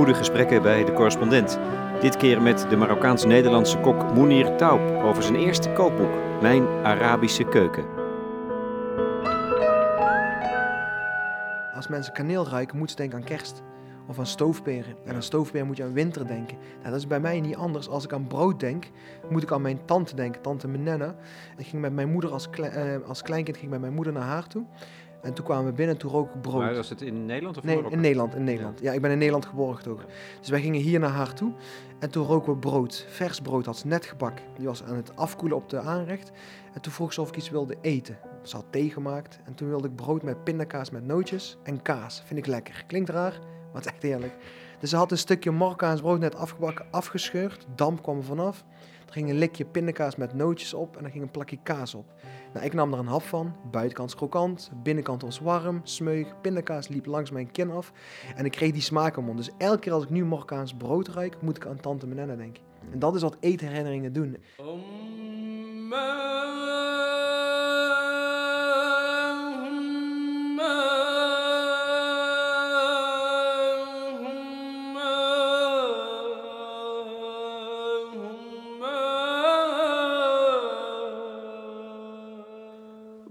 goede gesprekken bij de correspondent. Dit keer met de Marokkaans-Nederlandse kok Mounir Taub over zijn eerste kookboek, Mijn Arabische Keuken. Als mensen kaneel ruiken, moeten ze denken aan kerst. Of aan stoofperen. En aan stoofperen moet je aan winter denken. Nou, dat is bij mij niet anders. Als ik aan brood denk, moet ik aan mijn tante denken, tante Menenna. Ik ging met mijn moeder als, eh, als kleinkind ging ik met mijn moeder naar haar toe. En toen kwamen we binnen en toen rook ik brood. Maar was het in Nederland of Nee, Marokko? in Nederland, in Nederland. Ja. ik ben in Nederland geboren toch. Dus wij gingen hier naar haar toe. En toen roken we brood. Vers brood had ze net gebakken. Die was aan het afkoelen op de aanrecht. En toen vroeg ze of ik iets wilde eten. Ze had thee gemaakt. En toen wilde ik brood met pindakaas met nootjes en kaas. Vind ik lekker. Klinkt raar, maar het is echt heerlijk. Dus ze had een stukje Marokkaans brood net afgebakken, afgescheurd. Damp kwam er vanaf. Er ging een likje pindakaas met nootjes op en er ging een plakje kaas op. Nou, ik nam er een hap van. Buitenkant krokant, binnenkant was warm, smeug, pindakaas liep langs mijn kin af. En ik kreeg die smaak in mond. Dus elke keer als ik nu Marokkaans brood ruik, moet ik aan Tante Menenna denken. En dat is wat eetherinneringen doen.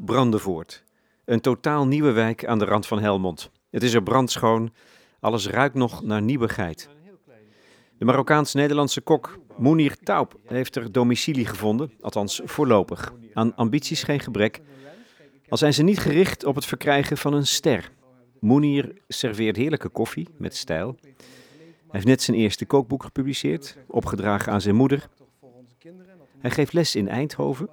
Brandenvoort. Een totaal nieuwe wijk aan de rand van Helmond. Het is er brandschoon. Alles ruikt nog naar nieuwigheid. De Marokkaans-Nederlandse kok Mounir Taub heeft er domicilie gevonden, althans voorlopig. Aan ambities geen gebrek, al zijn ze niet gericht op het verkrijgen van een ster. Mounir serveert heerlijke koffie met stijl. Hij heeft net zijn eerste kookboek gepubliceerd, opgedragen aan zijn moeder. Hij geeft les in Eindhoven,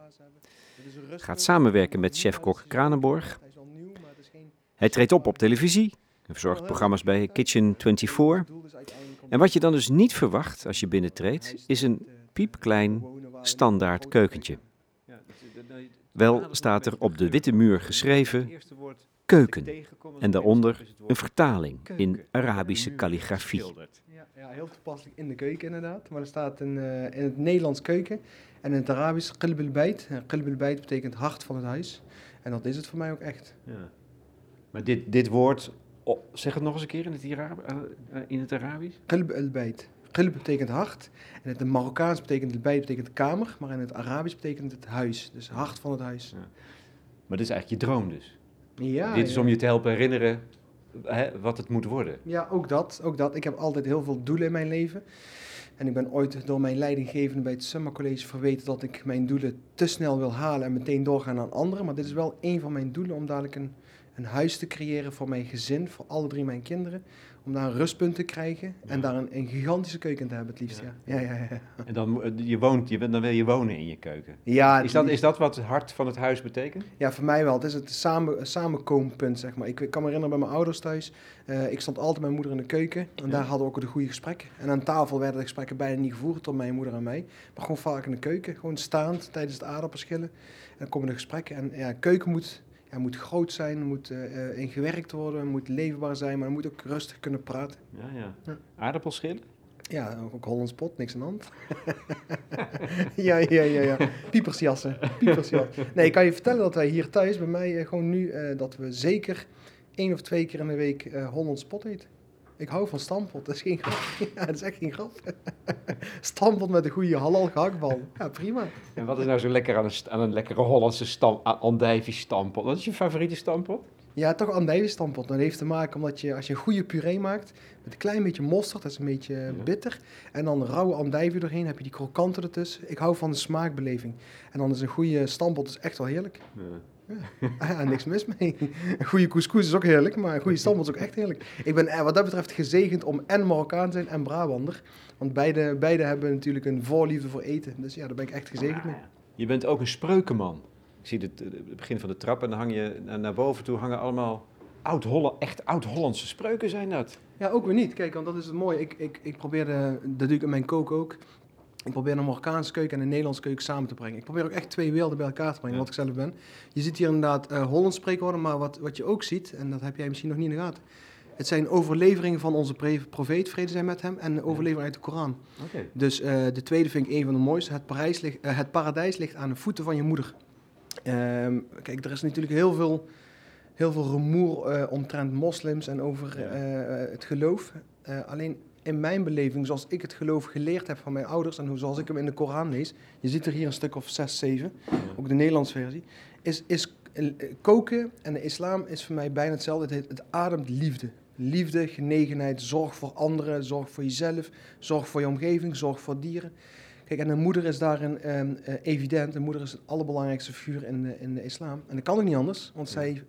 gaat samenwerken met chef-kok Kranenborg. Hij treedt op op televisie, hij verzorgt programma's bij Kitchen 24. En wat je dan dus niet verwacht als je binnentreedt, is een piepklein standaard keukentje. Wel staat er op de witte muur geschreven keuken en daaronder een vertaling in Arabische kalligrafie. Ja, ja, heel toepasselijk in de keuken inderdaad. Maar er staat in, eh, in het Nederlands keuken en in het Arabisch qilb el bayt. En Qilb el bayt betekent hart van het huis. En dat is het voor mij ook echt. Ja. Maar dit, dit woord, oh, zeg het nog eens een keer in het, Ira- eh, eh, in het Arabisch. Qilb el bayt. Qilb betekent hart. En in het Marokkaans betekent el bayt betekent kamer. Maar in het Arabisch betekent het huis. Dus hart van het huis. Maar dit is eigenlijk je droom dus. Ja, dit is ja. om je te helpen herinneren wat het moet worden. Ja, ook dat, ook dat. Ik heb altijd heel veel doelen in mijn leven. En ik ben ooit door mijn leidinggevende bij het Summer College verweten dat ik mijn doelen te snel wil halen en meteen doorgaan aan anderen. Maar dit is wel een van mijn doelen om dadelijk een, een huis te creëren voor mijn gezin, voor alle drie mijn kinderen. Om daar een rustpunt te krijgen en daar een, een gigantische keuken te hebben het liefst. Ja. Ja, ja, ja. ja. En dan, mo- je woont, je, dan wil je wonen in je keuken. ja. Is dat, is dat wat het hart van het huis betekent? Ja, voor mij wel. Het is het samen, samenkoompunt, zeg maar. Ik kan me herinneren bij mijn ouders thuis. eh, ik stond altijd met mijn moeder in de keuken. En Ja. daar hadden we ook de goede gesprekken. En aan tafel werden de gesprekken bijna niet gevoerd door mijn moeder en mij. Maar gewoon vaak in de keuken. Gewoon staand tijdens het aardappelschillen. En dan komen de gesprekken. En ja, keuken moet, ja, moet groot zijn. Moet eh, in gewerkt worden. Moet leefbaar zijn. Maar moet ook rustig kunnen praten. Ja, ja. Ja. Aardappelschillen? Ja, ook Hollands pot. Niks aan de hand. ja, ja, ja, ja. Piepersjassen. Piepersjassen. Nee, ik kan je vertellen dat wij hier thuis bij mij eh, gewoon nu... dat we zeker één of twee keer in de week Hollands pot eten. Ik hou van stampot. Dat is geen grap. Ja, dat is echt geen grap. stampot met een goede halal gehaktbal. Ja, prima. En wat is nou zo lekker aan een, aan een lekkere Hollandse stam, aan andijvie stampot? Wat is je favoriete stampot? Ja, toch andijvenstampot. Dat heeft te maken omdat je, als je een goede puree maakt, met een klein beetje mosterd, dat is een beetje Ja. bitter, en dan rauwe andijvie doorheen, heb je die krokanten ertussen. Ik hou van de smaakbeleving. En dan is een goede stampot is echt wel heerlijk. Ja, niks mis mee. Een goede couscous is ook heerlijk, maar een goede stampot is ook echt heerlijk. Ik ben eh, wat dat betreft gezegend om en Marokkaan te zijn en Brabander. Want beide, beide hebben natuurlijk een voorliefde voor eten. Dus ja, daar ben ik echt gezegend mee. Je bent ook een spreukenman. Ik zie het, eh, het begin van de trap en dan hang je naar, boven toe hangen allemaal oud echt oud-Hollandse spreuken zijn dat. Ja, ook weer niet. Kijk, want dat is het mooie. Ik, ik, ik probeerde, dat doe ik in mijn kook ook. Ik probeer de Marokkaanse keuken en de Nederlandse keuken samen te brengen. Ik probeer ook echt twee werelden bij elkaar te brengen, Ja. wat ik zelf ben. Je ziet hier inderdaad eh Hollands spreekwoorden, maar wat, wat je ook ziet, en dat heb jij misschien nog niet in de gaten. Het zijn overleveringen van onze profeet, vrede zijn met hem, en overleveringen uit de Koran. Dus eh, de tweede vind ik een van de mooiste. Het, Parijs ligt, eh, het paradijs ligt aan de voeten van je moeder. Ehm, kijk, er is natuurlijk heel veel, heel veel rumoer omtrent moslims en over Ja. het geloof. Alleen in mijn beleving, zoals ik het geloof geleerd heb van mijn ouders en hoe, zoals ik hem in de Koran lees, je ziet er hier een stuk of zes, zeven, ook de Nederlandse versie, is, is eh, koken en de islam is voor mij bijna hetzelfde. Het, het ademt liefde. Liefde, genegenheid, zorg voor anderen, zorg voor jezelf, zorg voor je omgeving, zorg voor dieren. Kijk, en een moeder is daarin ehm, eh, evident. Een moeder is het allerbelangrijkste figuur in de, in de islam. En dat kan ook niet anders, want zij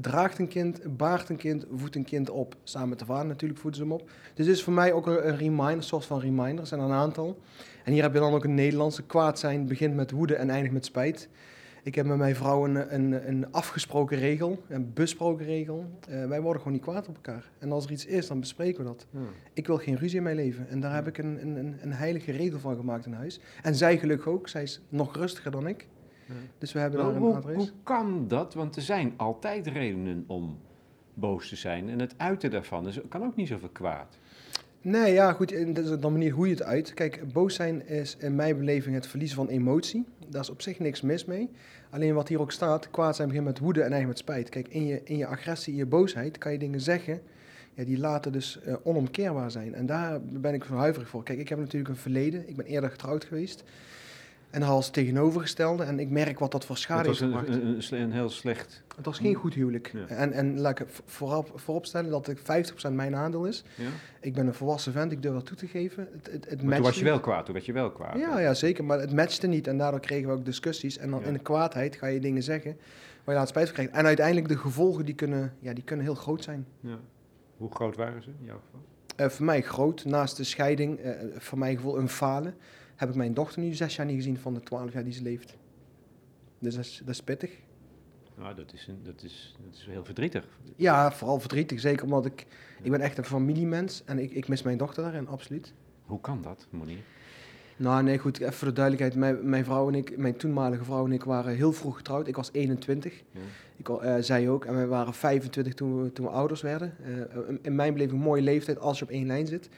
draagt een kind, baart een kind, voedt een kind op. Samen met de vader natuurlijk voeden ze hem op. Dus dit is voor mij ook een, een reminder, een soort van reminder. Er zijn er een aantal. En hier heb je dan ook een Nederlandse. Kwaad zijn begint met woede en eindigt met spijt. Ik heb met mijn vrouw een, een, een afgesproken regel, een besproken regel. Uh, wij worden gewoon niet kwaad op elkaar. En als er iets is, dan bespreken we dat. Ik wil geen ruzie in mijn leven. En daar heb ik een, een, een heilige regel van gemaakt in huis. En zij gelukkig ook. Zij is nog rustiger dan ik. Dus we hebben daar een hoe, adres. Hoe kan dat? Want er zijn altijd redenen om boos te zijn. En het uiten daarvan is, kan ook niet zoveel kwaad. Nee, ja, goed. En dat is dan manier hoe je het uit. Kijk, boos zijn is in mijn beleving het verliezen van emotie. Daar is op zich niks mis mee. Alleen wat hier ook staat, kwaad zijn begint met woede en eigen met spijt. Kijk, in je, in je agressie, in je boosheid kan je dingen zeggen ja, die later dus uh, onomkeerbaar zijn. En daar ben ik van huiverig voor. Kijk, ik heb natuurlijk een verleden. Ik ben eerder getrouwd geweest. En als tegenovergestelde. En ik merk wat dat voor schade heeft gebracht. Een, een, een, heel slecht... Het was geen goed huwelijk. Ja. En, en laat ik voorop, vooropstellen dat het 50% mijn aandeel is. Ja. Ik ben een volwassen vent, ik durf dat toe te geven. Het, het, het maar toen was je wel kwaad, toen werd je wel kwaad. Ja, ja, zeker. Maar het matchte niet. En daardoor kregen we ook discussies. En dan ja. in de kwaadheid ga je dingen zeggen waar je laat spijt van krijgt. En uiteindelijk de gevolgen die kunnen, ja, die kunnen heel groot zijn. Ja. Hoe groot waren ze in jouw geval? Uh, voor mij groot. Naast de scheiding, uh, voor mijn gevoel een falen heb ik mijn dochter nu zes jaar niet gezien van de twaalf jaar die ze leeft. Dus dat is, dat is pittig. Nou, dat is, een, dat, is, dat is heel verdrietig. Ja, vooral verdrietig. Zeker omdat ik... Ik ben echt een familiemens en ik, ik mis mijn dochter daarin, absoluut. Hoe kan dat, Monier? Nou, nee, goed. Even voor de duidelijkheid. Mijn, mijn vrouw en ik, mijn toenmalige vrouw en ik waren heel vroeg getrouwd. Ik was 21. Ja. Ik, uh, zij ook. En wij waren 25 toen we, toen we ouders werden. Uh, in mijn beleving een mooie leeftijd als je op één lijn zit.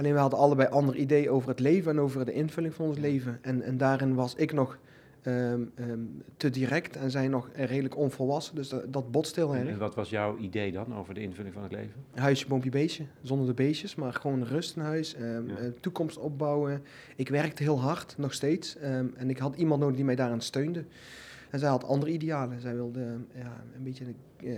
Alleen we hadden allebei ander idee over het leven en over de invulling van ons leven. En, en daarin was ik nog um, um, te direct en zij nog redelijk onvolwassen. Dus dat, dat botst heel erg. En wat was jouw idee dan over de invulling van het leven? Huisje, boompje, beestje. Zonder de beestjes, maar gewoon rust in huis. Um, ja. uh, toekomst opbouwen. Ik werkte heel hard, nog steeds. en ik had iemand nodig die mij daaraan steunde. En zij had andere idealen. Zij wilde ja, een beetje uh,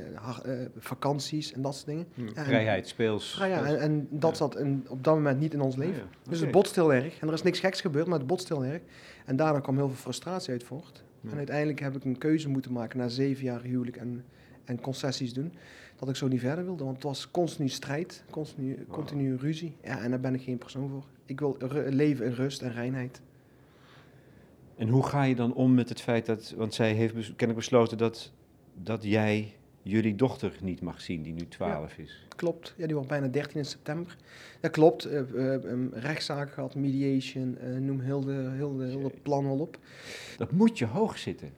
uh, vakanties en dat soort dingen. Hmm. Vrijheid, speels. Vrijheid, en, en, dat ja. zat in, op dat moment niet in ons leven. Ja, okay. Dus het botst heel erg. En er is niks geks gebeurd, maar het botst heel erg. En daardoor kwam heel veel frustratie uit voort. En uiteindelijk heb ik een keuze moeten maken na zeven jaar huwelijk en, en concessies doen. Dat ik zo niet verder wilde, want het was continu strijd, continu, wow. continu ruzie. Ja, en daar ben ik geen persoon voor. Ik wil leven in rust en reinheid. En hoe ga je dan om met het feit dat, want zij heeft kennelijk besloten dat, dat jij jullie dochter niet mag zien, die nu 12 ja, is? Klopt, ja, die wordt bijna 13 in september. Dat klopt, uh, uh, um, rechtszaak gehad, mediation, uh, noem heel de, heel, de, heel de plan wel op. Dat moet je hoog zitten.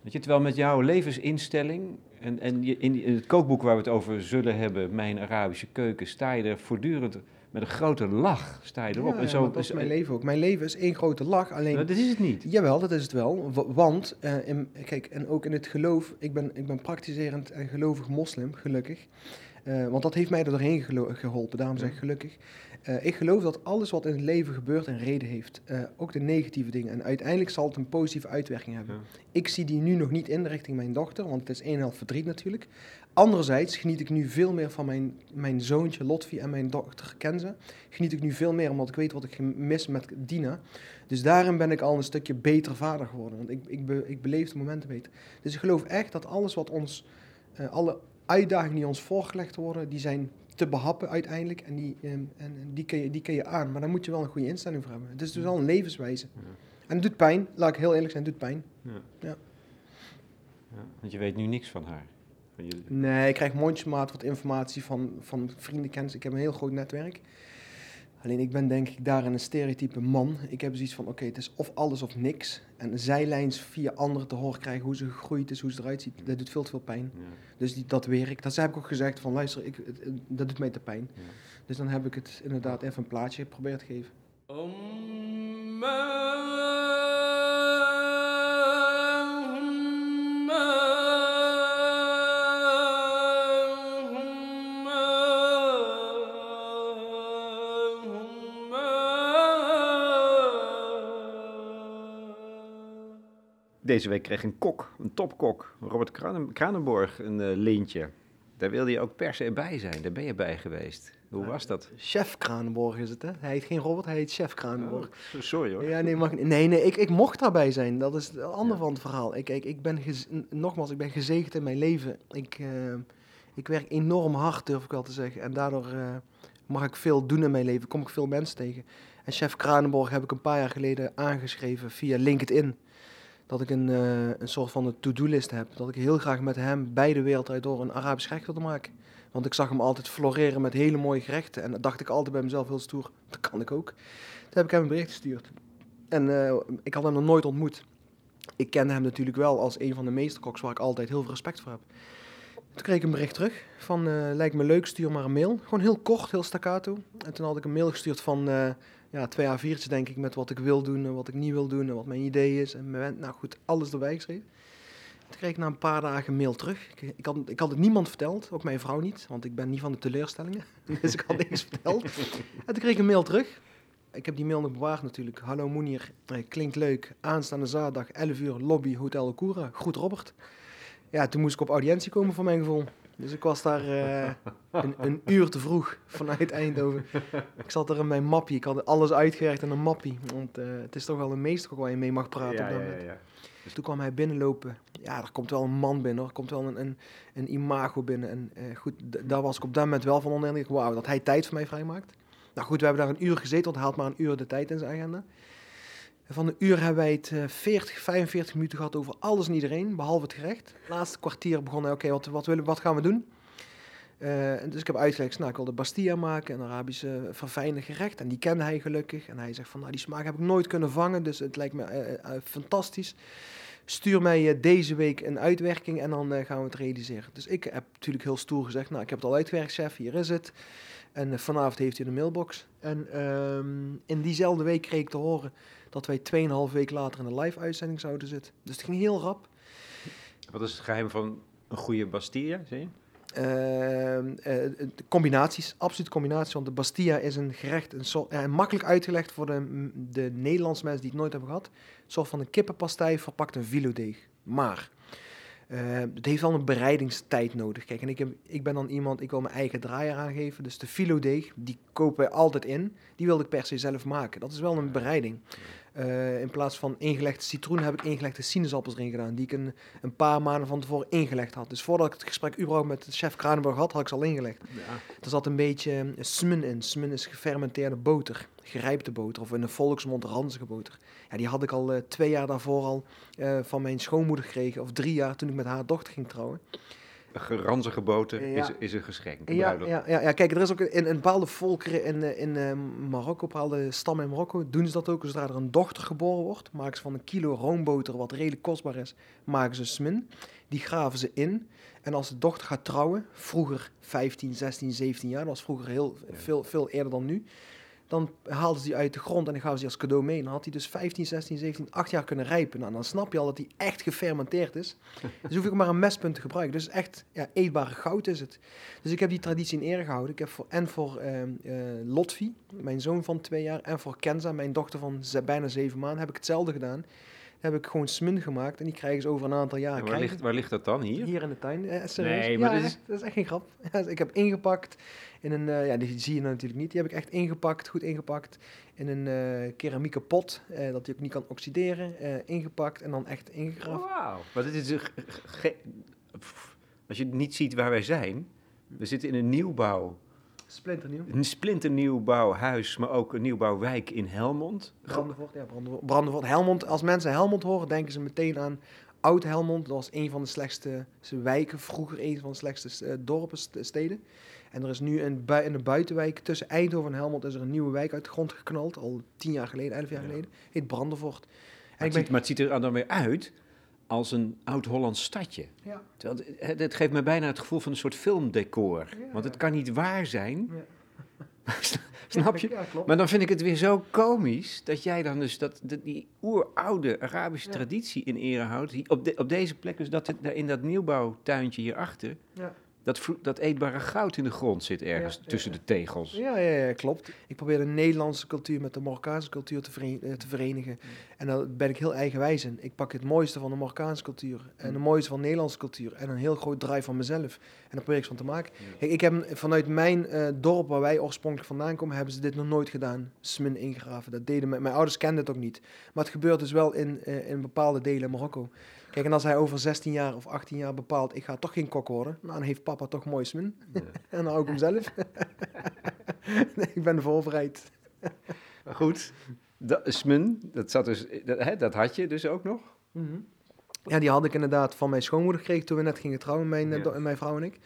Weet je, terwijl met jouw levensinstelling en, en je, in, in het kookboek waar we het over zullen hebben, Mijn Arabische Keuken, sta je er voortdurend met een grote lach sta je erop. Ja, en zo, dat is mijn leven ook. Mijn leven is één grote lach. Alleen, dat is het niet. Jawel, dat is het wel. Want, uh, in, kijk, en ook in het geloof, ik ben, ik ben praktiserend en gelovig moslim, gelukkig. Uh, want dat heeft mij er doorheen geholpen, daarom zeg ik gelukkig. Uh, ik geloof dat alles wat in het leven gebeurt een reden heeft. Uh, ook de negatieve dingen. En uiteindelijk zal het een positieve uitwerking hebben. Ja. Ik zie die nu nog niet in richting mijn dochter, want het is een helft verdriet natuurlijk. Anderzijds geniet ik nu veel meer van mijn, mijn zoontje Lotfi en mijn dochter Kenza. Geniet ik nu veel meer omdat ik weet wat ik mis met Dina. Dus daarin ben ik al een stukje beter vader geworden. Want ik, ik, be, ik beleef de momenten beter. Dus ik geloof echt dat alles wat ons, uh, alle uitdagingen die ons voorgelegd worden, die zijn te behappen uiteindelijk. En die, um, en die, kun je, die kun je aan. Maar daar moet je wel een goede instelling voor hebben. Het is dus wel een levenswijze. Ja. En het doet pijn. Laat ik heel eerlijk zijn, het doet pijn. Ja. Ja. ja. Want je weet nu niks van haar. Van je... Nee, ik krijg mondjesmaat wat informatie van, van vrienden, kennis. Ik heb een heel groot netwerk. Alleen ik ben denk ik daarin een stereotype man. Ik heb zoiets van, oké, okay, het is of alles of niks. En zijlijns via anderen te horen krijgen hoe ze gegroeid is, hoe ze eruit ziet, dat doet veel te veel pijn. Ja. Dus die, dat werk, dat heb ik ook gezegd van, luister, ik, het, het, dat doet mij te pijn. Ja. Dus dan heb ik het inderdaad even een plaatje geprobeerd te geven. Deze week kreeg een kok, een topkok, Robert Kranen- Kranenborg, een eh, lintje. Daar wilde je ook per se bij zijn. Daar ben je bij geweest. Hoe was dat? Chef Kranenborg is het, hè? Hij heet geen Robert, hij heet Chef Kranenborg. Oh, sorry hoor. Ja, nee, mag, nee, nee ik, ik mocht daarbij zijn. Dat is het ander van het verhaal. Ik, ik, ik ben nogmaals, ik ben gezegend in mijn leven. Ik, eh, ik werk enorm hard, durf ik wel te zeggen. En daardoor eh, mag ik veel doen in mijn leven. Kom ik veel mensen tegen. En chef Kranenborg heb ik een paar jaar geleden aangeschreven via LinkedIn. Dat ik een, eh, een soort van een to-do-list heb. Dat ik heel graag met hem bij de wereld uit door een Arabisch gerecht wilde maken. Want ik zag hem altijd floreren met hele mooie gerechten. En dat dacht ik altijd bij mezelf heel stoer. Dat kan ik ook. Toen heb ik hem een bericht gestuurd. En eh, ik had hem nog nooit ontmoet. Ik kende hem natuurlijk wel als een van de meesterkoks waar ik altijd heel veel respect voor heb. Toen kreeg ik een bericht terug van eh, lijkt me leuk, stuur maar een mail. Gewoon heel kort, heel staccato. En toen had ik een mail gestuurd van ja, twee A4'tjes denk ik met wat ik wil doen en wat ik niet wil doen en wat mijn idee is. En mijn, nou goed, alles erbij geschreven. Toen kreeg ik na een paar dagen mail terug. Ik, ik, had, ik had het niemand verteld, ook mijn vrouw niet, want ik ben niet van de teleurstellingen. Dus ik had niks verteld. En toen kreeg ik een mail terug. Ik heb die mail nog bewaard natuurlijk. Hallo Moenier, eh, klinkt leuk. Aanstaande zaterdag 11 uur lobby Hotel Okura. Groet Robert. Ja, toen moest ik op audiëntie komen voor mijn gevoel. Dus ik was daar eh, een, een uur te vroeg vanuit Eindhoven. Ik zat er in mijn mappie. Ik had alles uitgewerkt in een mappie. Want eh, het is toch wel een meester waar je mee mag praten. ja, op dat ja, moment. ja, ja. Dus toen kwam hij binnenlopen. Ja, er komt wel een man binnen hoor. Er komt wel een, een, een imago binnen. En eh, goed, daar was ik op dat moment wel van onder. Wauw, dat hij tijd voor mij vrijmaakt. Nou goed, we hebben daar een uur gezeten, want hij had maar een uur de tijd in zijn agenda. Van de uur hebben wij het eh, 40, 45 minuten gehad over alles en iedereen, behalve het gerecht. Laatste kwartier begon hij, oké, wat, wat, willen, wat gaan we doen? Eh, dus ik heb uitgelegd, nou, ik de Bastia maken, een Arabische verfijnde gerecht. En die kende hij gelukkig. En hij zegt van, nou, die smaak heb ik nooit kunnen vangen, dus het lijkt me eh, eh, fantastisch. Stuur mij eh, deze week een uitwerking en dan eh, gaan we het realiseren. Dus ik heb natuurlijk heel stoer gezegd, nou, ik heb het al uitgewerkt, chef, hier is het. En eh, vanavond heeft hij de mailbox. En ehm, in diezelfde week kreeg ik te horen dat wij 2,5 week later in een live uitzending zouden zitten. Dus het ging heel rap. Wat is het geheim van een goede Bastille, zie je? Ehm, eh, de combinaties, absoluut combinaties. Want de Bastia is een gerecht, een soort, eh, makkelijk uitgelegd voor de, de Nederlandse mensen die het nooit hebben gehad. Een soort van een kippenpastei verpakt in filodeeg. Maar eh, het heeft wel een bereidingstijd nodig. Kijk, en ik, heb, ik ben dan iemand, ik wil mijn eigen draaier aangeven. Dus de filodeeg, die kopen wij altijd in. Die wilde ik per se zelf maken. Dat is wel een bereiding. Eh, in plaats van ingelegde citroen heb ik ingelegde sinaasappels erin gedaan. Die ik een, een paar maanden van tevoren ingelegd had. Dus voordat ik het gesprek überhaupt met chef Kranenburg had, had ik ze al ingelegd. Ja. Er zat een beetje eh, smun in. Smun is gefermenteerde boter. Gerijpte boter. Of in de volksmond ranzige boter. Ja, die had ik al eh, twee jaar daarvoor al eh, van mijn schoonmoeder gekregen. Of drie jaar toen ik met haar dochter ging trouwen. Een geranzige boter Ja. is, is een geschenk. een Ja, ja, ja, ja, kijk, er is ook in, in bepaalde volkeren in, eh, in eh, Marokko, bepaalde stammen in Marokko, doen ze dat ook. Zodra er een dochter geboren wordt, maken ze van een kilo roomboter, wat redelijk kostbaar is, maken ze smin. Die graven ze in. En als de dochter gaat trouwen, vroeger 15, 16, 17 jaar, dat was vroeger heel, veel, veel eerder dan nu. Dan haalden ze die uit de grond en dan gaven ze die als cadeau mee. Dan had hij dus 15, 16, 17, 8 jaar kunnen rijpen. Nou, dan snap je al dat hij echt gefermenteerd is. Dus hoef ik maar een mespunt te gebruiken. Dus echt ja, eetbare goud is het. Dus ik heb die traditie in ere gehouden. Ik heb voor, en voor ehm eh, Lotfi, mijn zoon van twee jaar, en voor Kenza, mijn dochter van bijna zeven maanden, heb ik hetzelfde gedaan. Heb ik gewoon smin gemaakt en die krijgen ze over een aantal. En waar, ligt, waar ligt dat dan? Hier? hier in de tuin, eh, serieus. Nee, maar ja, dit is- echt, dat is echt geen grap. Ja, ik heb ingepakt in een, eh, ja, die zie je nou natuurlijk niet. Die heb ik echt ingepakt, goed ingepakt, in een eh keramieke pot, eh, dat die ook niet kan oxideren. ingepakt en dan echt ingegraven. Oh, Wauw. Maar dit is pff, Als je niet ziet waar wij zijn, we zitten in een nieuwbouw, Splinternieuw. een splinternieuw bouwhuis, maar ook een nieuwbouwwijk in Helmond. Brandenvoort, ja, Brandenvoort. Brandenvoort. Helmond, als mensen Helmond horen, denken ze meteen aan Oud Helmond. Dat was een van de slechtste wijken, vroeger een van de slechtste eh, dorpen, st- steden. En er is nu een bui- in de buitenwijk tussen Eindhoven en Helmond is er een nieuwe wijk uit de grond geknald. Al tien jaar geleden, elf jaar Ja. geleden. Heet Brandenvoort. En Maar ik het, ben, ziet, maar het ziet er dan weer uit als een oud-Hollands stadje. ja, Terwijl het, het- geeft me bijna het gevoel van een soort filmdecor. Ja. Want het kan niet waar zijn. Ja. Snap je? Maar dan vind ik het weer zo komisch dat jij dan dus dat, dat die oeroude Arabische traditie in ere houdt. Die- Op, de, op deze plek, dus dat het in dat nieuwbouwtuintje hierachter, Ja. Dat, dat eetbare goud in de grond zit ergens Ja, tussen ja. de tegels. Ja, ja, ja, klopt. Ik probeer de Nederlandse cultuur met de Marokkaanse cultuur te, veren- eh, te verenigen. En daar ben ik heel eigenwijs in. Ik pak het mooiste van de Marokkaanse cultuur en het mooiste van de Nederlandse cultuur en een heel groot draai van mezelf. En daar probeer ik van te maken. Kijk, ik heb vanuit mijn eh, dorp waar wij oorspronkelijk vandaan komen, hebben ze dit nog nooit gedaan. Smin ingegraven. Dat deden mijn, mijn ouders kenden het ook niet. Maar het gebeurt dus wel in, eh, in bepaalde delen in Marokko. Kijk, en als hij over 16 jaar of 18 jaar bepaalt, ik ga toch geen kok worden, nou, dan heeft papa toch mooi smin. Ja. En dan hou ik hem zelf. nee, ik ben voorbereid. Maar goed, dat, smun, dat, zat dus, dat, hè, dat had je dus ook nog? Ja, die had ik inderdaad van mijn schoonmoeder gekregen toen we net gingen trouwen, mijn, Ja. mijn vrouw en ik.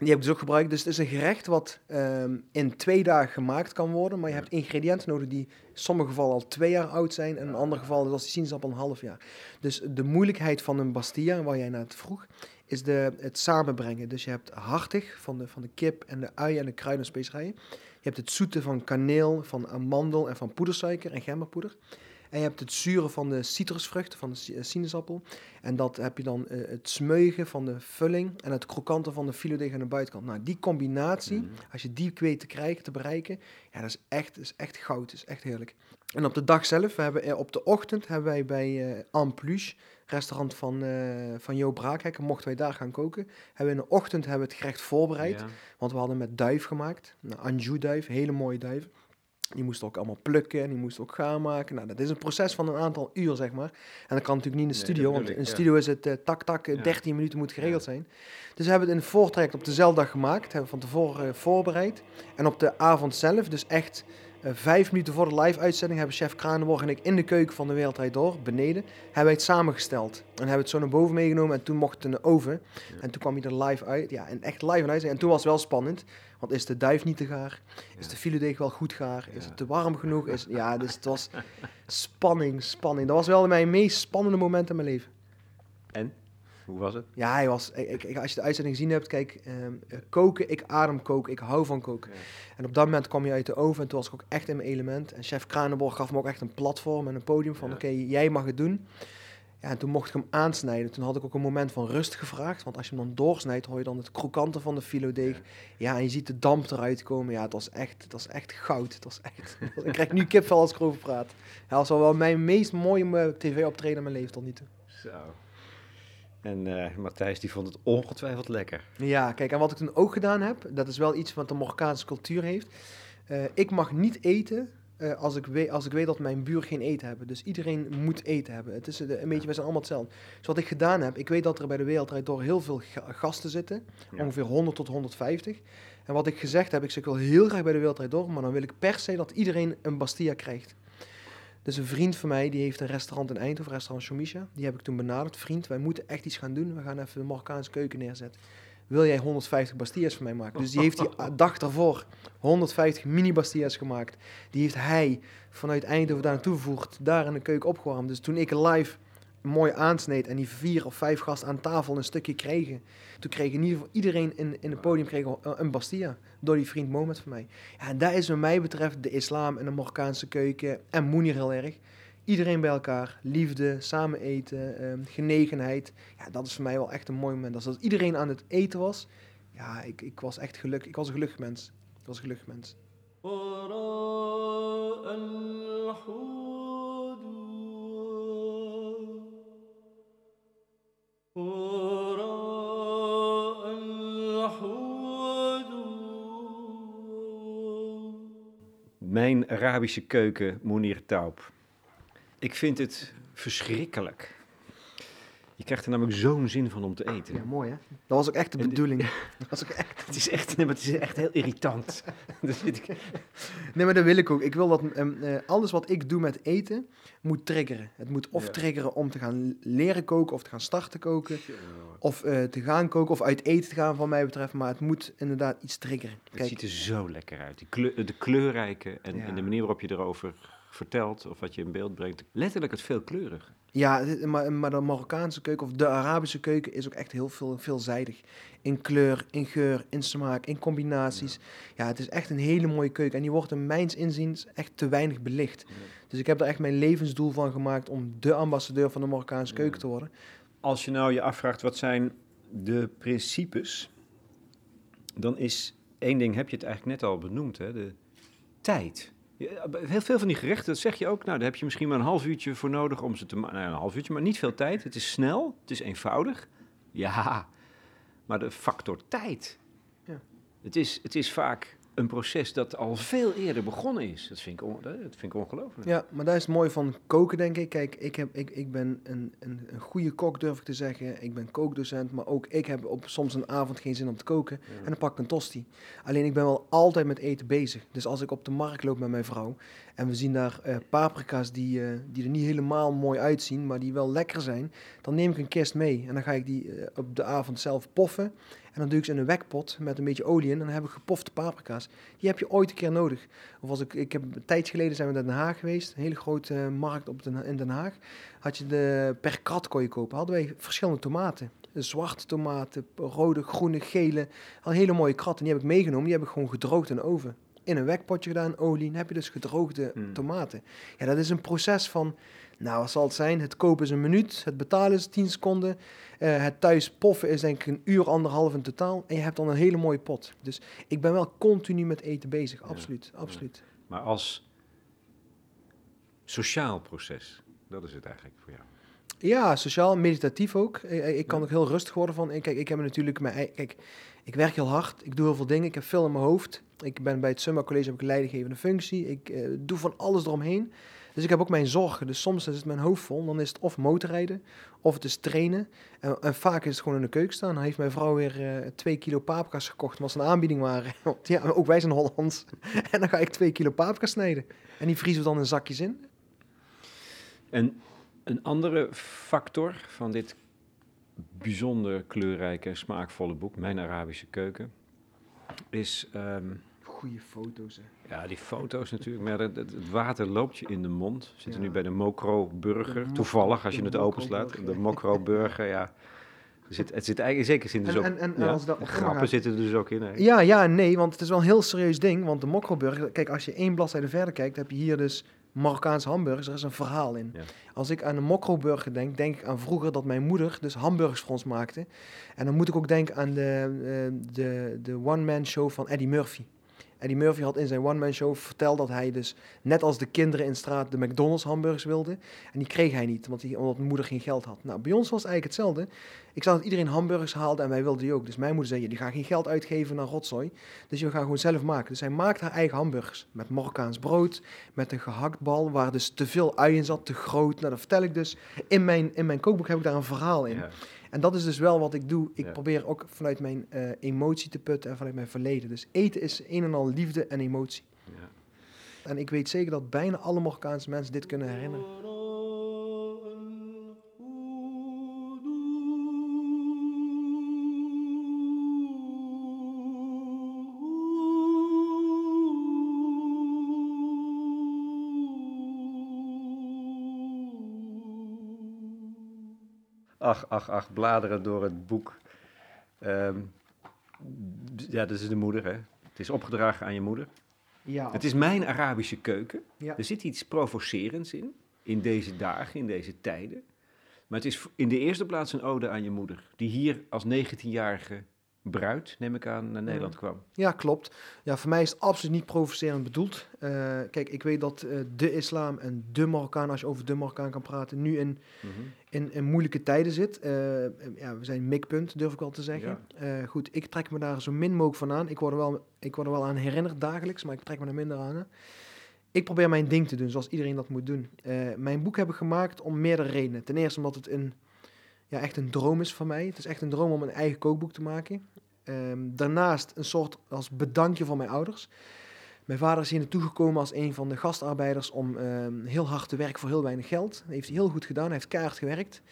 Die heb ik dus ook gebruikt. Dus het is een gerecht wat ehm, in twee dagen gemaakt kan worden. Maar je hebt ingrediënten nodig die in sommige gevallen al twee jaar oud zijn. En in andere gevallen, zoals die sinaasappel, een half jaar. Dus de moeilijkheid van een bastilla, waar jij naar het vroeg, is de, het samenbrengen. Dus je hebt hartig van de, van de kip en de ui en de kruiden en specerijen. Je hebt het zoete van kaneel, van amandel en van poedersuiker en gemberpoeder. En je hebt het zure van de citrusvruchten, van de eh, sinaasappel. En dat heb je dan eh, het smeugen van de vulling en het krokante van de filetdeeg aan de buitenkant. Nou, die combinatie, Mhm. als je die weet te krijgen, te bereiken, ja, dat is echt, is echt goud, dat is echt heerlijk. En op de dag zelf, we hebben, eh, op de ochtend hebben wij bij eh Ampluche, restaurant van, van Jo Braakhekker, mochten wij daar gaan koken. Hebben we in de ochtend hebben we het gerecht voorbereid. Ja. Want we hadden met duif gemaakt. Een Anjou-duif, hele mooie duif. Die moesten ook allemaal plukken en die moesten ook gaan maken. Nou, dat is een proces van een aantal uur, zeg maar. En dat kan natuurlijk niet in de studio, want in de ja. studio is het eh, tak, tak, eh, Ja. 13 minuten moet geregeld Ja. zijn. Dus we hebben het in het voortraject op dezelfde dag gemaakt. Hebben we van tevoren eh, voorbereid. En op de avond zelf, dus echt eh, vijf minuten voor de live-uitzending, hebben chef Kranenborg en ik in de keuken van de Wereldrijd Door, beneden, hebben wij het samengesteld. En hebben het zo naar boven meegenomen en toen mocht het in de oven. En toen kwam hij er live uit. Ja, en echt live en uitzending. En toen was het wel spannend. Want is de duif niet te gaar? Is de filetdeeg wel goed gaar? Is het te warm genoeg? Is, ja, dus het was spanning, spanning. Dat was wel mijn meest spannende moment in mijn leven. En? Hoe was het? Ja, hij was, ik, ik- als je de uitzending gezien hebt, kijk, ehm, eh, koken, ik adem koken, ik hou van koken. Ja. En op dat moment kwam je uit de oven en toen was ik ook echt in mijn element. En chef Kranenborg gaf me ook echt een platform en een podium van, Ja. oké, jij mag het doen. Ja, en toen mocht ik hem aansnijden. Toen had ik ook een moment van rust gevraagd. Want als je hem dan doorsnijdt, hoor je dan het krokante van de filodeeg. Ja. Ja, en je ziet de damp eruit komen. Ja, het was echt, het was echt goud. Het was echt, ik krijg nu kipvel als ik erover praat. Dat was wel mijn meest mooie tv-optreden in mijn leven tot nu toe. Zo. En eh, Matthijs die vond het ongetwijfeld lekker. Ja, kijk, en wat ik toen ook gedaan heb, dat is wel iets wat de Marokkaanse cultuur heeft. Eh, ik mag niet eten eh, als, ik weet, als ik weet dat mijn buur geen eten hebben. Dus iedereen moet eten hebben. Het is eh, een beetje, we zijn allemaal hetzelfde. Dus wat ik gedaan heb, ik weet dat er bij de Wereldrijd door heel veel ga- gasten zitten. Ja. Ongeveer 100 tot 150. En wat ik gezegd heb, ik zeg ik wil heel graag bij de Wereldrijd door, maar dan wil ik per se dat iedereen een Bastilla krijgt. Dus een vriend van mij, die heeft een restaurant in Eindhoven, restaurant Shomisha. Die heb ik toen benaderd. Vriend, wij moeten echt iets gaan doen. We gaan even de Marokkaanse keuken neerzetten. Wil jij 150 Bastillas voor mij maken? Dus die heeft die dag daarvoor 150 mini Bastillas gemaakt. Die heeft hij vanuit Eindhoven daar naartoe vervoerd. Daar in de keuken opgewarmd. Dus toen ik live mooi aansneed en die vier of vijf gasten aan tafel een stukje kregen. Toen kreeg in ieder geval iedereen in, in het podium kreeg een- een Bastilla. Door die vriend Mohamed van mij. Ja, en daar is wat mij betreft de islam en de Marokkaanse keuken en Moenir heel erg iedereen bij elkaar, liefde, samen eten, ehm, genegenheid. Ja, dat is voor mij wel echt een mooi moment. Als dat iedereen aan het eten was, ja, ik, ik was echt gelukkig. Ik was een gelukkig mens. Ik was een gelukkig mens. Mijn Arabische keuken, Mounir Taub. Ik vind het verschrikkelijk. Je krijgt er namelijk zo'n zin van om te eten. Ja, mooi hè? Dat was ook echt de bedoeling. Dat was ook echt... Het is echt, nee, maar het is echt heel irritant. Dat vind ik, Nee, maar dat wil ik ook. Ik wil dat ehm, eh, alles wat ik doe met eten moet triggeren. Het moet of Ja. triggeren om te gaan leren koken of te gaan starten koken. Of eh, te gaan koken of uit eten te gaan, van mij betreft. Maar het moet inderdaad iets triggeren. Het Kijk, ziet er zo lekker uit. Die kleur, de kleurrijke en, Ja. en de manier waarop je erover vertelt of wat je in beeld brengt. Letterlijk het veel kleurige. ja, maar, maar de Marokkaanse keuken of de Arabische keuken is ook echt heel veel, veelzijdig. In kleur, in geur, in smaak, in combinaties. Ja. het is echt een hele mooie keuken. En die wordt in mijns inziens echt te weinig belicht. Dus ik heb er echt mijn levensdoel van gemaakt om de ambassadeur van de Marokkaanse Ja. keuken te worden. Als je nou je afvraagt wat zijn de principes dan is één ding, heb je het eigenlijk net al benoemd, hè, de tijd. Heel veel van die gerechten, dat zeg je ook, nou, daar heb je misschien maar een half uurtje voor nodig om ze te maken. Nou, een half uurtje, maar niet veel tijd. Het is snel, het is eenvoudig. Ja, maar de factor tijd. Ja. Het, is, het is vaak een proces dat al veel eerder begonnen is. Dat vind ik, on, dat vind ik ongelooflijk. Ja, maar dat is het mooie van koken, denk ik. Kijk, ik, heb, ik, ik ben een, een, een goede kok, durf ik te zeggen. Ik ben kookdocent, maar ook ik heb op soms een avond geen zin om te koken. Ja. En dan pak ik een tosti. Alleen ik ben wel altijd met eten bezig. Dus als ik op de markt loop met mijn vrouw en we zien daar eh, paprika's die, eh, die er niet helemaal mooi uitzien, maar die wel lekker zijn, dan neem ik een kist mee. En dan ga ik die eh, op de avond zelf poffen. En dan doe ik ze in een wekpot met een beetje olie in. En dan heb ik gepofte paprika's. Die heb je ooit een keer nodig. Of als ik, ik heb een tijd geleden zijn we naar Den Haag geweest. Een hele grote markt op in Den Haag. Had je de, per krat kon je kopen. Hadden wij verschillende tomaten. Zwarte tomaten, rode, groene, gele. Al hele mooie kratten. Die heb ik meegenomen. Die heb ik gewoon gedroogd in de oven. In een wekpotje gedaan, olie. Dan heb je dus gedroogde Mm. tomaten. Ja, dat is een proces van... Nou, wat zal het zijn? Het kopen is een minuut. Het betalen is 10 seconden. Eh, het thuis poffen is denk ik een uur, anderhalf in totaal. En je hebt dan een hele mooie pot. Dus ik ben wel continu met eten bezig. Absoluut, absoluut. Maar als sociaal proces, dat is het eigenlijk voor jou. Ja, sociaal, meditatief ook. Ik, ik kan Ja. ook heel rustig worden van. Kijk, ik heb natuurlijk mijn Kijk, ik werk heel hard. Ik doe heel veel dingen. Ik heb veel in mijn hoofd. Ik ben bij het Summa College heb ik een leidinggevende functie. Ik eh, doe van alles eromheen. Dus ik heb ook mijn zorgen. Dus soms is het mijn hoofd vol. Dan is het of motorrijden, of het is trainen. En, en vaak is het gewoon in de keuken staan. Dan heeft mijn vrouw weer eh, twee kilo paprika's gekocht, omdat ze een aanbieding waren. Want ja, ook wij zijn Hollands. en dan ga ik twee kilo paprika snijden. En die vriezen we dan in zakjes in. En een andere factor van dit bijzonder kleurrijke, smaakvolle boek, Mijn Arabische Keuken, is ehm, Goeie foto's, hè. ja, die foto's natuurlijk. Maar het, het- water loopt je in de mond. We zitten Ja. nu bij de Mokro Burger. Toevallig, als je het openslaat. De Mokro Burger, ja. Er zit, het zit eigenlijk in zekere zin dus En- ook... en- en- ja, als dat- grappen zitten er dus ook in. hè? Ja, ja nee, want het is wel een heel serieus ding. Want de Mokroburger, kijk, als je één bladzijde verder kijkt, heb je hier dus Marokkaanse hamburgers. Er is een verhaal in. Ja. Als ik aan de Mokroburger denk, denk ik aan vroeger dat mijn moeder dus hamburgers voor ons maakte. En dan moet ik ook denken aan de, eh, de, de one-man show van Eddie Murphy. Eddie Murphy had in zijn one-man show verteld dat hij dus, net als de kinderen in straat, de McDonald's hamburgers wilde. En die kreeg hij niet, want die, omdat moeder geen geld had. Nou, bij ons was het eigenlijk hetzelfde. Ik zag dat iedereen hamburgers haalde en wij wilden die ook. Dus mijn moeder zei, die gaan geen geld uitgeven naar rotzooi. Dus we gaan gewoon zelf maken. Dus hij maakt haar eigen hamburgers. Met Marokkaans brood, met een gehaktbal, waar dus te veel ui in zat, te groot. Nou, dat vertel ik dus. In mijn, in mijn kookboek heb ik daar een verhaal in. En dat is dus wel wat ik doe. Ik Ja. probeer ook vanuit mijn eh, emotie te putten en vanuit mijn verleden. Dus eten is een en al liefde en emotie. Ja. En ik weet zeker dat bijna alle Marokkaanse mensen dit kunnen herinneren. Ach, ach, ach, bladeren door het boek. Ehm, ja, dat is de moeder, hè. Het is opgedragen aan je moeder. Ja, Het is mijn Arabische keuken. ja. Er zit iets provocerends in, in deze dagen, in deze tijden. Maar het is in de eerste plaats een ode aan je moeder, die hier als 19-jarige bruid, neem ik aan, naar Nederland kwam. Ja, klopt. Ja, voor mij is het absoluut niet provocerend bedoeld. Eh, kijk, ik weet dat eh, de islam en de Marokkaan, als je over de Marokkaan kan praten, nu in, in, in moeilijke tijden zit. Eh, ja, we zijn mikpunt, durf ik wel te zeggen. Goed, ik trek me daar zo min mogelijk van aan. Ik word, er wel, ik word er wel aan herinnerd dagelijks, maar ik trek me er minder aan. hè. Ik probeer mijn ding te doen, zoals iedereen dat moet doen. Mijn boek heb ik gemaakt om meerdere redenen. Ten eerste omdat het een, ja, echt een droom is van mij. Het is echt een droom om een eigen kookboek te maken. Ehm, daarnaast een soort als bedankje van mijn ouders. Mijn vader is hier naartoe gekomen als een van de gastarbeiders om ehm, heel hard te werken voor heel weinig geld. Dat heeft hij heel goed gedaan. Hij heeft keihard gewerkt.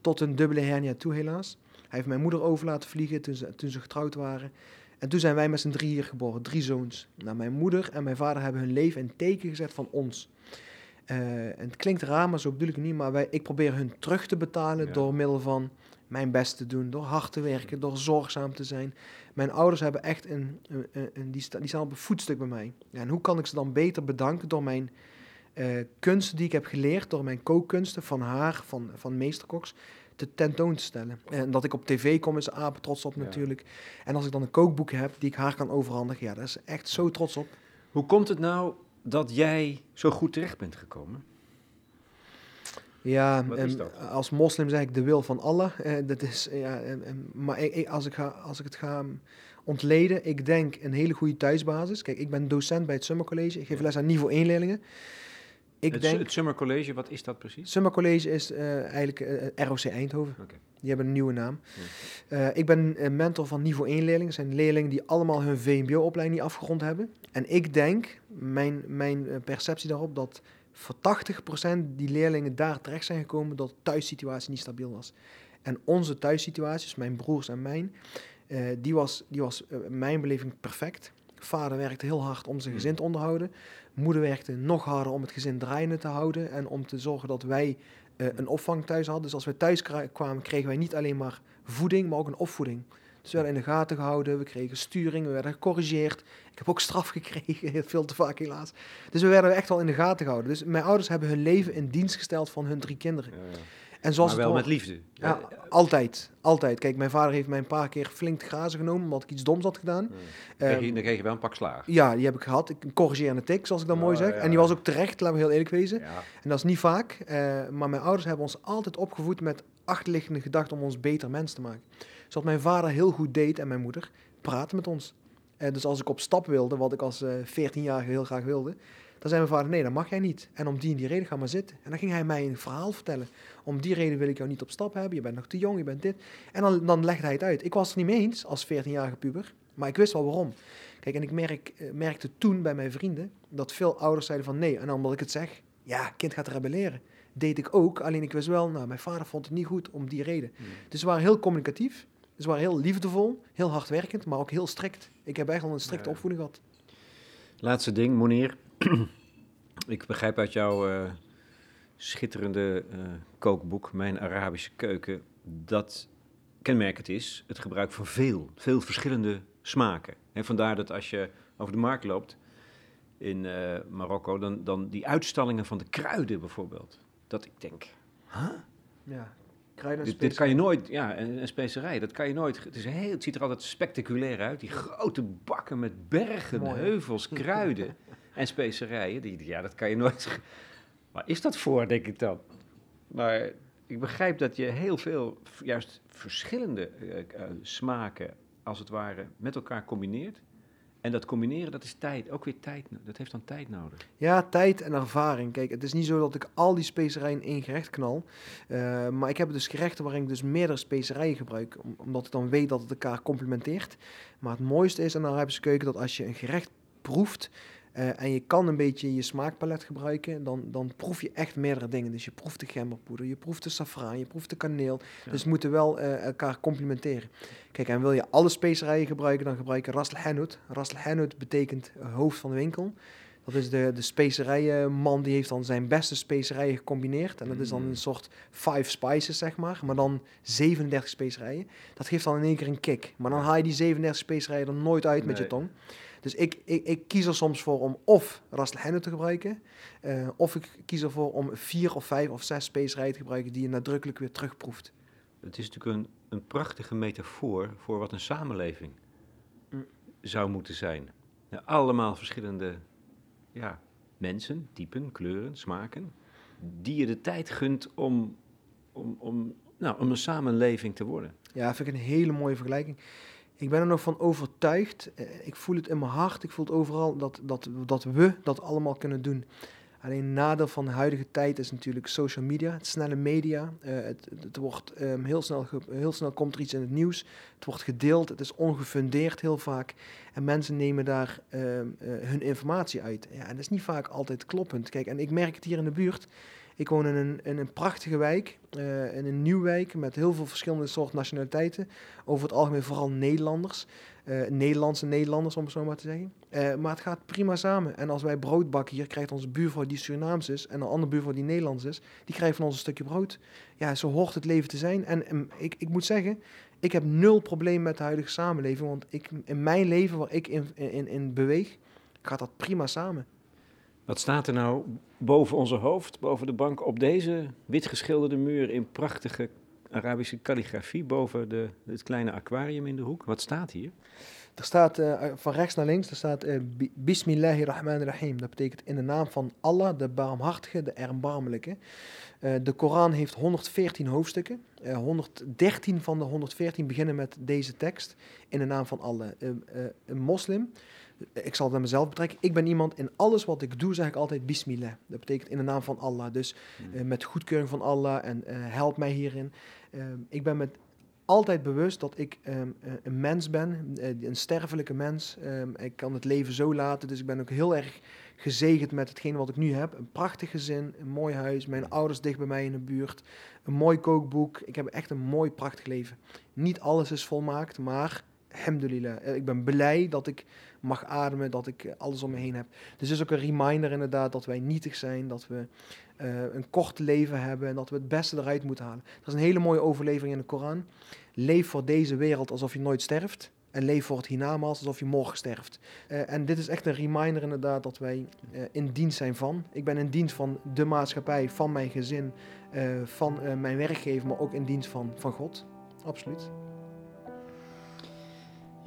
Tot een dubbele hernia toe helaas. Hij heeft mijn moeder over laten vliegen toen ze, getrouwd waren. En toen zijn wij met z'n drie hier geboren. Drie zoons. Nou, mijn moeder en mijn vader hebben hun leven in teken gezet van ons. Eh, en het klinkt raar, maar zo bedoel ik het niet. Maar wij, ik probeer hun terug te betalen Ja. door middel van mijn best te doen. Door hard te werken, door zorgzaam te zijn. Mijn ouders hebben echt een, een, een- die, sta, die staan op een voetstuk bij mij. Ja, en hoe kan ik ze dan beter bedanken door mijn eh, kunsten die ik heb geleerd, door mijn kookkunsten van haar, van, van meesterkoks, te tentoon te stellen. En dat ik op tv kom is apen trots op Ja. natuurlijk. En als ik dan een kookboek heb die ik haar kan overhandigen, ja, daar is ze echt zo trots op. Hoe komt het nou dat jij zo goed terecht bent gekomen? Ja, als moslim zeg ik de wil van Allah. Eh, dat is, ja, ehm, maar ik, als, ik ga, als ik het ga ontleden, ik denk een hele goede thuisbasis. Kijk, ik ben docent bij het Summer College. Ik geef les aan niveau 1 leerlingen. Ik het, denk, het Summer College, wat is dat precies? Summer College is eh, eigenlijk eh, ROC Eindhoven. Oké. Die hebben een nieuwe naam. Eh, ik ben een mentor van niveau 1 leerlingen. Dat zijn leerlingen die allemaal hun VMBO-opleiding niet afgerond hebben. En ik denk, mijn, mijn perceptie daarop, dat voor 80% die leerlingen daar terecht zijn gekomen dat de thuissituatie niet stabiel was. En onze thuissituaties, mijn broers en mijn, die was, die was mijn beleving perfect. Vader werkte heel hard om zijn gezin te onderhouden. Moeder werkte nog harder om het gezin draaiende te houden en om te zorgen dat wij eh, een opvang thuis hadden. Dus als we thuis kwamen, kregen wij niet alleen maar voeding, maar ook een opvoeding. Dus we werden in de gaten gehouden, we kregen sturing, we werden gecorrigeerd. Ik heb ook straf gekregen, veel te vaak helaas. Dus we werden echt wel in de gaten gehouden. Dus mijn ouders hebben hun leven in dienst gesteld van hun drie kinderen. Ja, ja. En zoals maar wel het met liefde. Ja, altijd, altijd. Kijk, mijn vader heeft mij een paar keer flink te grazen genomen omdat ik iets doms had gedaan. Ja. Dan kreeg je- Ehm, dan kreeg je wel een pak slagen. ja, die heb ik gehad. Ik een corrigerende tik, zoals ik Ja, mooi zeg. ja, en die was ook terecht, laten we heel eerlijk wezen. Ja. En dat is niet vaak. eh, maar mijn ouders hebben ons altijd opgevoed met achterliggende gedachten om ons beter mens te maken. Zoals mijn vader heel goed deed en mijn moeder, praten met ons. Eh, dus als ik op stap wilde, wat ik als eh 14-jarige heel graag wilde, dan zei mijn vader, nee, dat mag jij niet. En om die en die reden, ga maar zitten. En dan ging hij mij een verhaal vertellen. Om die reden wil ik jou niet op stap hebben, je bent nog te jong, je bent dit. En dan, dan legde hij het uit. Ik was het niet mee eens als 14-jarige puber, maar ik wist wel waarom. Kijk, en ik merk, eh, merkte toen bij mijn vrienden dat veel ouders zeiden van nee. En omdat ik het zeg, ja, kind gaat rebelleren. Deed ik ook, alleen ik wist wel, nou, mijn vader vond het niet goed om die reden. Hmm. Dus ze waren heel communicatief, ze waren heel liefdevol, heel hardwerkend, maar ook heel strikt. Ik heb echt wel een strikte Ja. opvoeding gehad. Laatste ding, Monier. ik begrijp uit jouw eh, schitterende eh, kookboek, Mijn Arabische Keuken, dat kenmerkend is het gebruik van veel, veel verschillende smaken. En vandaar dat als je over de markt loopt in eh, Marokko, dan, dan die uitstallingen van de kruiden bijvoorbeeld. Dat ik denk, Ja, kruiden en dit, dit kan je nooit, ja, en, en specerij, dat kan je nooit. Het, is heel, het ziet er altijd spectaculair uit. Die grote bakken met bergen, Mooi, heuvels, kruiden en specerijen. Die, ja, dat kan je nooit. Waar is dat voor, denk ik dan? Maar ik begrijp dat je heel veel, juist verschillende eh, eh, smaken, als het ware, met elkaar combineert. En dat combineren, dat is tijd, ook weer tijd. Dat heeft dan tijd nodig. Ja, tijd en ervaring. Kijk, het is niet zo dat ik al die specerijen in één gerecht knal. Eh, maar ik heb dus gerechten waarin ik dus meerdere specerijen gebruik. om- omdat ik dan weet dat het elkaar complementeert. Maar het mooiste is aan de Arabische keuken dat als je een gerecht proeft... eh, en je kan een beetje je smaakpalet gebruiken, dan, dan proef je echt meerdere dingen. Dus je proeft de gemberpoeder, je proeft de safraan, je proeft de kaneel. Ja. Dus moeten wel eh, elkaar complementeren. Kijk, en wil je alle specerijen gebruiken, dan gebruik je Ras Hanout. Ras Hanout betekent hoofd van de winkel. Dat is de, de specerijenman, die heeft dan zijn beste specerijen gecombineerd. En dat is dan Mm. een soort five spices, zeg maar. Maar dan 37 specerijen. Dat geeft dan in één keer een kick. Maar dan haal je die 37 specerijen er nooit uit met je tong. Dus ik, ik, ik kies er soms voor om of Ras te gebruiken. eh, of ik kies ervoor om vier of vijf of zes specerijen te gebruiken die je nadrukkelijk weer terugproeft. Het is natuurlijk een, een prachtige metafoor voor wat een samenleving Mm. zou moeten zijn. Allemaal verschillende ja, mensen, typen, kleuren, smaken, die je de tijd gunt om, om, om, nou, om een samenleving te worden. Ja, vind ik een hele mooie vergelijking. Ik ben er nog van overtuigd. eh, Ik voel het in mijn hart. Ik voel het overal dat, dat, dat we dat allemaal kunnen doen. Alleen een nadeel van de huidige tijd is natuurlijk social media, het snelle media. Eh, het, het, wordt ehm, heel, snel heel snel komt er iets in het nieuws. Het wordt gedeeld. Het is ongefundeerd heel vaak. En mensen nemen daar ehm, eh, hun informatie uit. Ja, en dat is niet vaak altijd kloppend. Kijk, en ik merk het hier in de buurt. Ik woon in een, een prachtige wijk, eh, in een nieuwwijk met heel veel verschillende soorten nationaliteiten. Over het algemeen vooral Nederlanders. eh, Nederlandse Nederlanders, om het zo maar te zeggen. Eh, maar het gaat prima samen. En als wij brood bakken hier, krijgt onze buurvrouw die Surinaams is... en een andere buurvrouw die Nederlands is, die krijgt van ons een stukje brood. Ja, zo hoort het leven te zijn. En, en ik, ik moet zeggen, ik heb nul probleem met de huidige samenleving. Want ik, in mijn leven, waar ik in, in, in beweeg, gaat dat prima samen. Wat staat er nou boven onze hoofd, boven de bank, op deze wit geschilderde muur in prachtige Arabische kalligrafie boven de, het kleine aquarium in de hoek. Wat staat hier? Er staat uh, van rechts naar links, er staat uh, Bismillahirrahmanirrahim. Dat betekent in de naam van Allah, de barmhartige, de erbarmelijke. Uh, de Koran heeft 114 hoofdstukken. 113 van de 114 beginnen met deze tekst in de naam van Allah. een moslim, ik zal het naar mezelf betrekken. Ik ben iemand, in alles wat ik doe zeg ik altijd Bismillah. Dat betekent in de naam van Allah. Dus hmm. met goedkeuring van Allah en help mij hierin. ik ben met altijd bewust dat ik um, een mens ben, eh, een sterfelijke mens. Um, ik kan het leven zo laten, dus ik ben ook heel erg gezegend met hetgeen wat ik nu heb. Een prachtig gezin, een mooi huis, mijn ouders dicht bij mij in de buurt, een mooi kookboek. Ik heb echt een mooi, prachtig leven. Niet alles is volmaakt, maar alhamdulillah. Eh, ik ben blij dat ik mag ademen, dat ik alles om me heen heb. Dus het is ook een reminder inderdaad dat wij nietig zijn, dat we uh, een kort leven hebben en dat we het beste eruit moeten halen. Er is een hele mooie overlevering in de Koran. Leef voor deze wereld alsof je nooit sterft. En leef voor het hiernamaals alsof je morgen sterft. Uh, en dit is echt een reminder inderdaad dat wij uh, in dienst zijn van. Ik ben in dienst van de maatschappij, van mijn gezin, van mijn werkgever, maar ook in dienst van, van God. Absoluut.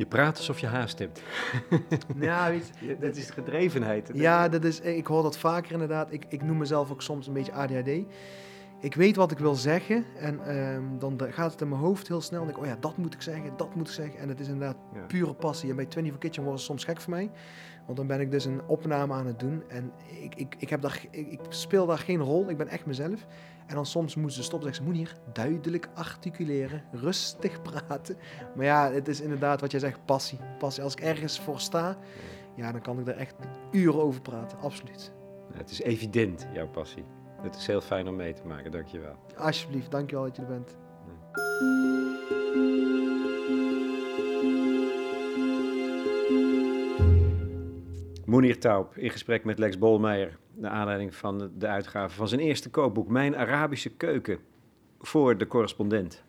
Je praat alsof je haast hebt. Ja, weet je, dat is gedrevenheid. Ja, dat is, ik hoor dat vaker inderdaad. Ik, ik noem mezelf ook soms een beetje ADHD. Ik weet wat ik wil zeggen en ehm, dan gaat het in mijn hoofd heel snel. En ik, oh ja, dat moet ik zeggen, dat moet ik zeggen. En het is inderdaad pure passie. En bij 24 Kitchen wordt het soms gek voor mij. Want dan ben ik dus een opname aan het doen. En ik, ik, ik, heb daar, ik, ik speel daar geen rol. Ik ben echt mezelf. En dan soms moeten ze stoppen en zeggen ze, moet hier duidelijk articuleren, rustig praten. Maar ja, het is inderdaad wat jij zegt, passie. passie. Als ik ergens voor sta, ja, dan kan ik er echt uren over praten, absoluut. het is evident, jouw passie. Het is heel fijn om mee te maken, dankjewel. Alsjeblieft, dankjewel dat je er bent. Mounir Taub in gesprek met Lex Bolmeijer naar aanleiding van de uitgave van zijn eerste kookboek Mijn Arabische Keuken voor de correspondent.